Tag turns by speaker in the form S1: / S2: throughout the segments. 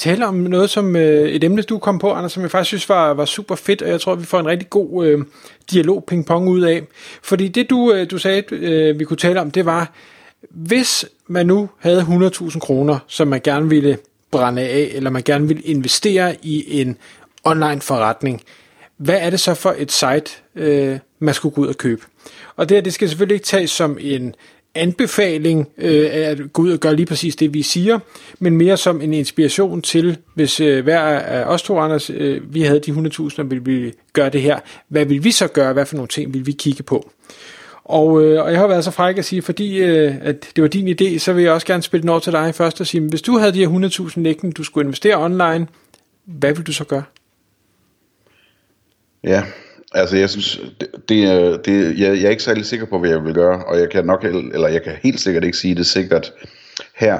S1: tale om noget, som øh, et emne, du kom på, Anders, som jeg faktisk synes var, var super fedt, og jeg tror, vi får en rigtig god øh, dialog ping-pong ud af. Fordi det, du, øh, du sagde, øh, vi kunne tale om, det var, hvis man nu havde 100.000 kroner, som man gerne ville brænde af, eller man gerne ville investere i en online forretning, hvad er det så for et site, øh, man skulle gå ud og købe? Og det her, det skal selvfølgelig ikke tages som en anbefaling øh, at gå ud og gøre lige præcis det, vi siger, men mere som en inspiration til, hvis øh, hver af os to, Anders, øh, vi havde de 100.000, og ville vi gøre det her, hvad vil vi så gøre, hvad for nogle ting vil vi kigge på? Og, øh, og jeg har været så fræk at sige, fordi øh, at det var din idé, så vil jeg også gerne spille den over til dig først og sige, hvis du havde de her 100.000 liggende, du skulle investere online, hvad vil du så gøre?
S2: Ja, Altså, jeg synes, det, det, det, jeg, jeg er ikke særlig sikker på, hvad jeg vil gøre, og jeg kan nok, eller jeg kan helt sikkert ikke sige det sikkert her,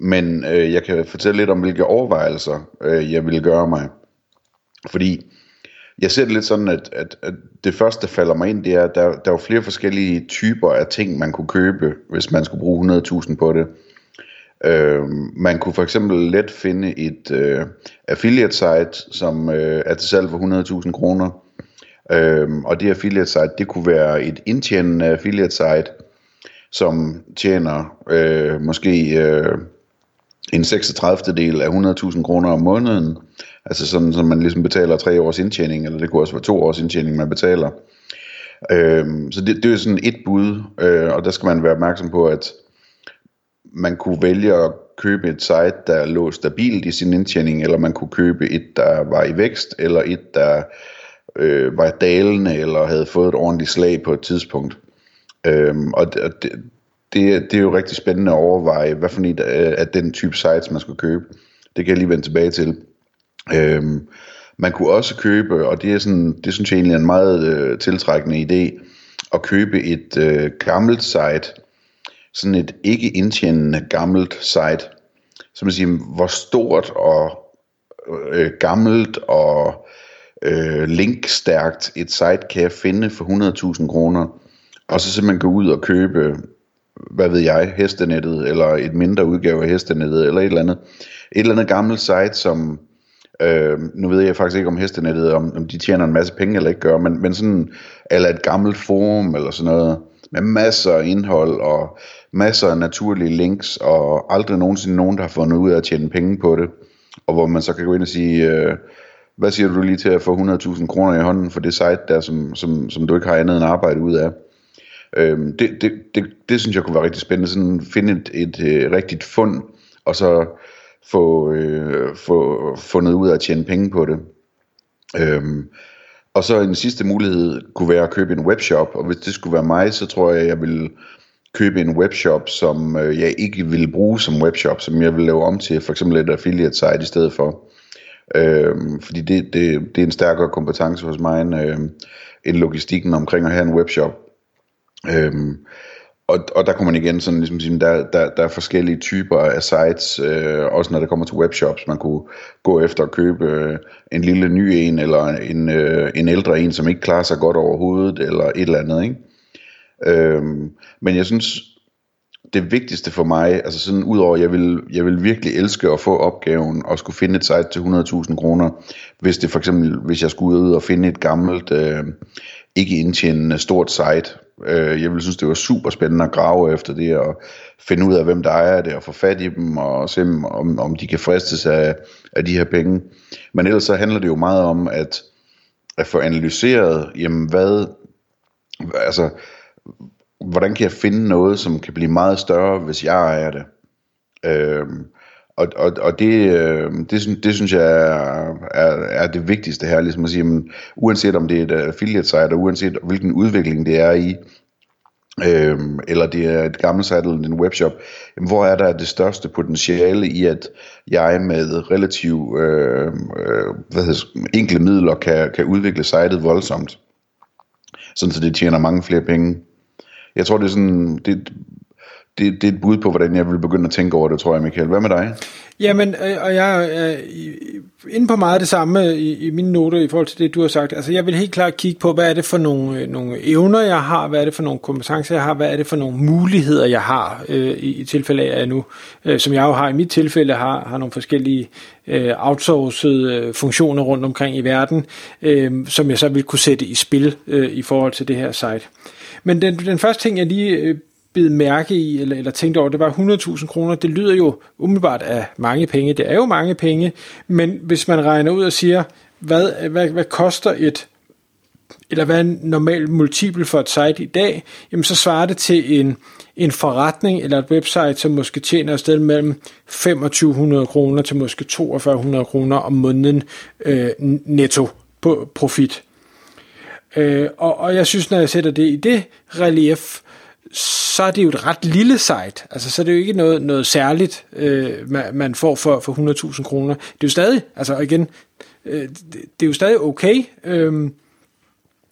S2: men øh, jeg kan fortælle lidt om, hvilke overvejelser øh, jeg vil gøre mig. Fordi jeg ser det lidt sådan, at, at, at det første, der falder mig ind, det er, at der, der er jo flere forskellige typer af ting, man kunne købe, hvis man skulle bruge 100.000 på det. Øh, man kunne for eksempel let finde et øh, affiliate site, som øh, er til salg for 100.000 kroner, Øhm, og det affiliate site, det kunne være et indtjenende affiliate site, som tjener øh, måske øh, en 36. del af 100.000 kroner om måneden. Altså sådan, så man ligesom betaler tre års indtjening, eller det kunne også være to års indtjening, man betaler. Øhm, så det, det er sådan et bud, øh, og der skal man være opmærksom på, at man kunne vælge at købe et site, der lå stabilt i sin indtjening, eller man kunne købe et, der var i vækst, eller et, der øh, var dalende eller havde fået et ordentligt slag på et tidspunkt. Øhm, og det, det, det er jo rigtig spændende at overveje, hvad for en øh, af den type sites, man skulle købe. Det kan jeg lige vende tilbage til. Øhm, man kunne også købe, og det er sådan, det synes jeg egentlig er en meget øh, tiltrækkende idé, at købe et øh, gammelt site, sådan et ikke indtjenende gammelt site, som man siger, hvor stort og øh, gammelt og øh, Øh, linkstærkt et site kan jeg finde for 100.000 kroner, og så simpelthen gå ud og købe, hvad ved jeg, hestenettet, eller et mindre udgave af hestenettet, eller et eller andet, et eller andet gammelt site, som, øh, nu ved jeg faktisk ikke om hestenettet, om, om de tjener en masse penge eller ikke gør, men, men sådan, eller et gammelt forum, eller sådan noget, med masser af indhold, og masser af naturlige links, og aldrig nogensinde nogen, der har fundet ud af at tjene penge på det, og hvor man så kan gå ind og sige, øh, hvad siger du lige til at få 100.000 kroner i hånden for det site der, som, som, som du ikke har andet end arbejde ud af? Øhm, det, det, det, det synes jeg kunne være rigtig spændende, sådan finde et, et, et rigtigt fund, og så få, øh, få fundet ud af at tjene penge på det. Øhm, og så en sidste mulighed kunne være at købe en webshop, og hvis det skulle være mig, så tror jeg, jeg vil købe en webshop, som øh, jeg ikke ville bruge som webshop, som jeg vil lave om til for eksempel et affiliate site i stedet for. Øh, fordi det, det, det er en stærkere kompetence hos mig end, øh, end logistikken omkring at have en webshop. Øh, og, og der kommer man igen sådan ligesom sige, der, der, der er forskellige typer af sites, øh, også når det kommer til webshops. Man kunne gå efter at købe øh, en lille ny en, eller en, øh, en ældre en, som ikke klarer sig godt overhovedet, eller et eller andet. Ikke? Øhm, men jeg synes, det vigtigste for mig, altså sådan udover, jeg vil, jeg vil virkelig elske at få opgaven og skulle finde et site til 100.000 kroner, hvis det for eksempel, hvis jeg skulle ud og finde et gammelt, øh, ikke indtjenende stort site. Øh, jeg ville synes, det var super spændende at grave efter det og finde ud af, hvem der ejer det og få fat i dem og se, om, om de kan fristes af, af de her penge. Men ellers så handler det jo meget om at, at få analyseret, jamen hvad, altså hvordan kan jeg finde noget, som kan blive meget større, hvis jeg ejer det? Øhm, og, og, og det, øh, det, det synes jeg er, er, er det vigtigste her, ligesom at sige, men, uanset om det er et affiliate site, og uanset hvilken udvikling det er i, øhm, eller det er et gammelt site eller en webshop, jamen, hvor er der det største potentiale i, at jeg med relativt øh, øh, hvad hedder, enkle midler kan, kan udvikle sitet voldsomt, sådan så det tjener mange flere penge. Jeg tror, det er sådan, det, det, det er et bud på, hvordan jeg vil begynde at tænke over det, tror jeg, Michael. Hvad med dig?
S1: Jamen, øh, og jeg er øh, inde på meget det samme i, i mine noter i forhold til det, du har sagt. Altså, jeg vil helt klart kigge på, hvad er det for nogle, øh, nogle evner, jeg har, hvad er det for nogle kompetencer, jeg har, hvad er det for nogle muligheder, jeg har, øh, i, i tilfælde af, at jeg nu, øh, som jeg jo har i mit tilfælde, har, har nogle forskellige øh, outsourced øh, funktioner rundt omkring i verden, øh, som jeg så vil kunne sætte i spil øh, i forhold til det her site. Men den, den første ting, jeg lige øh, bid mærke i, eller, eller tænkte over, det var 100.000 kroner. Det lyder jo umiddelbart af mange penge. Det er jo mange penge, men hvis man regner ud og siger, hvad, hvad, hvad koster et, eller hvad er en normal multiple for et site i dag, jamen så svarer det til en, en forretning eller et website, som måske tjener et sted mellem 2500 kroner til måske 4200 kroner om måneden øh, netto på profit. Øh, og, og jeg synes, når jeg sætter det i det relief, så er det jo et ret lille site. Altså, så er det jo ikke noget, noget særligt, øh, man får for, for 100.000 kroner. Det er jo stadig, altså igen, øh, det, det er jo stadig okay, øh,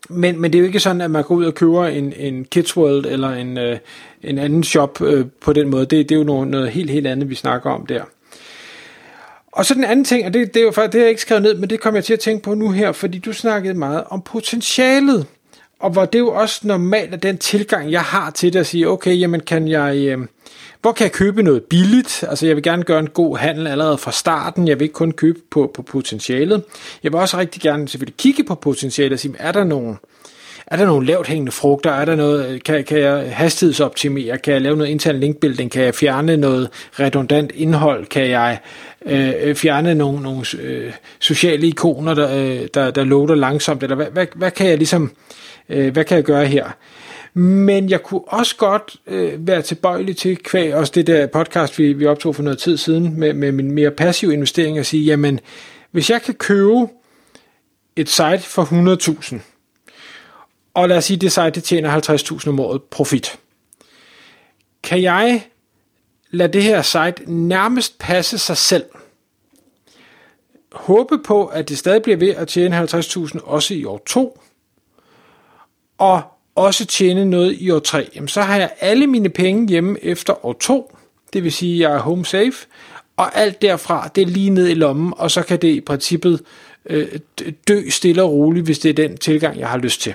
S1: men, men det er jo ikke sådan, at man går ud og køber en, en Kids World eller en, øh, en anden shop øh, på den måde. Det, det er jo noget, noget helt, helt andet, vi snakker om der. Og så den anden ting, og det, det er jo faktisk, det har jeg ikke skrevet ned, men det kommer jeg til at tænke på nu her, fordi du snakkede meget om potentialet og hvor det er jo også normalt, at den tilgang, jeg har til det, at sige, okay, jamen kan jeg, øh, hvor kan jeg købe noget billigt? Altså jeg vil gerne gøre en god handel allerede fra starten, jeg vil ikke kun købe på, på potentialet. Jeg vil også rigtig gerne selvfølgelig kigge på potentialet og sige, er der nogle, er der nogle lavt hængende frugter? Er der noget, øh, kan, kan jeg hastighedsoptimere? Kan jeg lave noget intern linkbuilding? Kan jeg fjerne noget redundant indhold? Kan jeg øh, øh, fjerne nogle, nogle øh, sociale ikoner, der, øh, der, der loader langsomt? Eller hvad, hvad, hvad kan jeg ligesom øh, hvad kan jeg gøre her? Men jeg kunne også godt øh, være tilbøjelig til, kvæg også det der podcast, vi, vi optog for noget tid siden, med, med min mere passiv investering, at sige, jamen, hvis jeg kan købe et site for 100.000, og lad os sige, det site det tjener 50.000 om året profit, kan jeg lade det her site nærmest passe sig selv, håbe på, at det stadig bliver ved at tjene 50.000 også i år 2, og også tjene noget i år 3, jamen så har jeg alle mine penge hjemme efter år 2, det vil sige, at jeg er home safe, og alt derfra, det er lige ned i lommen, og så kan det i princippet øh, dø stille og roligt, hvis det er den tilgang, jeg har lyst til.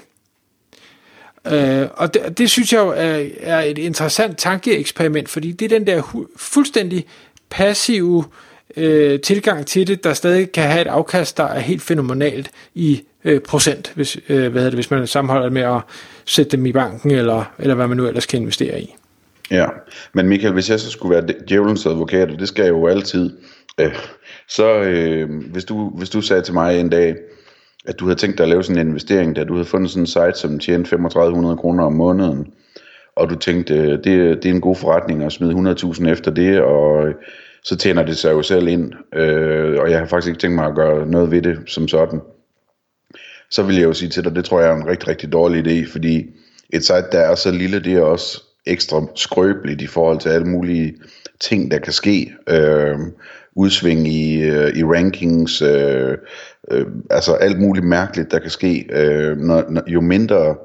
S1: Øh, og det, det synes jeg jo er, er et interessant tankeeksperiment, fordi det er den der hu- fuldstændig passive øh, tilgang til det, der stadig kan have et afkast, der er helt fænomenalt i øh, procent, hvis, øh, hvad hedder det, hvis man sammenholder det med at sætte dem i banken, eller, eller hvad man nu ellers kan investere i.
S2: Ja, men Michael, hvis jeg så skulle være djævelens advokat, og det skal jeg jo altid, øh, så øh, hvis, du, hvis du sagde til mig en dag, at du havde tænkt dig at lave sådan en investering, da du havde fundet sådan en site, som tjente 3500 kroner om måneden, og du tænkte, øh, det, det er en god forretning at smide 100.000 efter det, og øh, så tjener det sig jo selv ind, øh, og jeg har faktisk ikke tænkt mig at gøre noget ved det som sådan. Så vil jeg jo sige til dig, det tror jeg er en rigtig, rigtig dårlig idé, fordi et site, der er så lille, det er også ekstra skrøbeligt i forhold til alle mulige ting, der kan ske. Øh, udsving i, øh, i rankings, øh, øh, altså alt muligt mærkeligt, der kan ske. Øh, når, når, jo mindre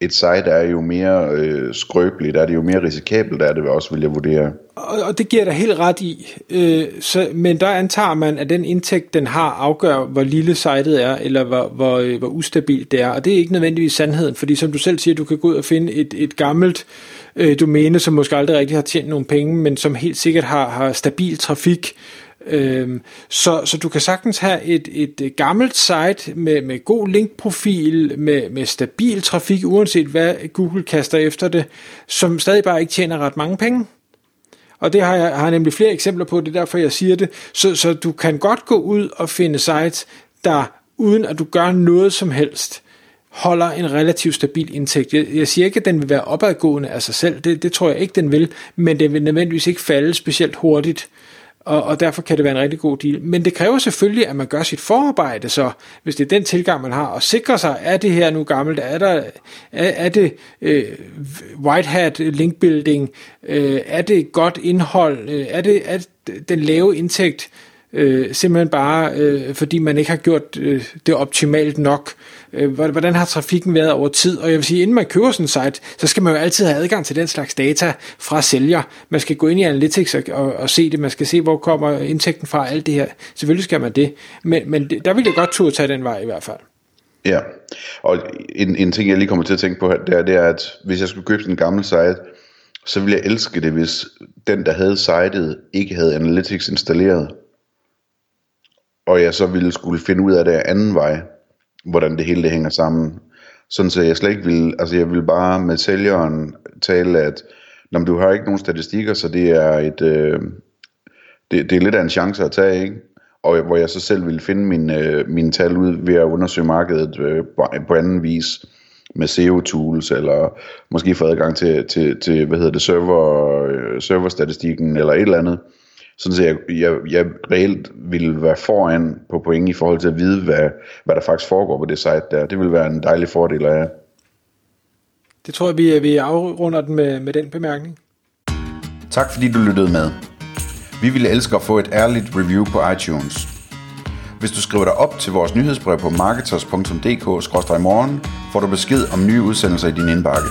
S2: et site er, jo mere øh, skrøbeligt er det, jo mere risikabelt er det, også vil jeg vurdere.
S1: Og, og det giver dig helt ret i, øh, så, men der antager man, at den indtægt, den har, afgør, hvor lille sitet er, eller hvor, hvor, øh, hvor ustabilt det er, og det er ikke nødvendigvis sandheden, fordi som du selv siger, du kan gå ud og finde et, et gammelt øh, øh, domæne, som måske aldrig rigtig har tjent nogen penge, men som helt sikkert har, har stabil trafik, Øhm, så, så du kan sagtens have et, et øh, gammelt site med, med god linkprofil, med, med stabil trafik, uanset hvad Google kaster efter det, som stadig bare ikke tjener ret mange penge. Og det har jeg, har nemlig flere eksempler på, det er derfor jeg siger det. Så, så du kan godt gå ud og finde sites, der uden at du gør noget som helst, holder en relativt stabil indtægt. Jeg, jeg siger ikke, at den vil være opadgående af sig selv, det, det tror jeg ikke, den vil, men den vil nødvendigvis ikke falde specielt hurtigt. og, og derfor kan det være en rigtig god deal. Men det kræver selvfølgelig, at man gør sit forarbejde, så hvis det er den tilgang, man har, og sikrer sig, er det her nu gammelt, er, der, er, er det øh, white hat link building, øh, er det godt indhold, øh, er det er den lave indtægt, øh, øh, simpelthen bare øh, fordi man ikke har gjort øh, det optimalt nok. Øh, hvordan har trafikken været over tid? Og jeg vil sige, inden man køber sådan en site, så skal man jo altid have adgang til den slags data fra sælger. Man skal gå ind i Analytics og, og, og se det. Man skal se, hvor kommer indtægten fra alt det her. Selvfølgelig skal man det. Men, men der vil jeg godt turde tage den vej i hvert fald.
S2: Ja, og en, en ting, jeg lige kommer til at tænke på her, det er, det er, at hvis jeg skulle købe sådan en gammel site, så ville jeg elske det, hvis den, der havde sitet, ikke havde Analytics installeret og jeg så ville skulle finde ud af det anden vej, hvordan det hele det hænger sammen. Sådan så jeg slet ikke ville, altså jeg ville bare med sælgeren tale, at når du har ikke nogen statistikker, så det er et, øh, det, det er lidt af en chance at tage, ikke? Og hvor jeg så selv ville finde mine, øh, mine tal ud ved at undersøge markedet øh, på anden vis med SEO-tools, eller måske få adgang til, til, til hvad hedder det, server, øh, serverstatistikken, eller et eller andet sådan så jeg, jeg, jeg reelt ville være foran på point i forhold til at vide, hvad, hvad der faktisk foregår på det site der. Det vil være en dejlig fordel af
S1: Det tror jeg, vi, vi afrunder den med, med den bemærkning.
S2: Tak fordi du lyttede med. Vi ville elske at få et ærligt review på iTunes. Hvis du skriver dig op til vores nyhedsbrev på marketers.dk-morgen, får du besked om nye udsendelser i din indbakke.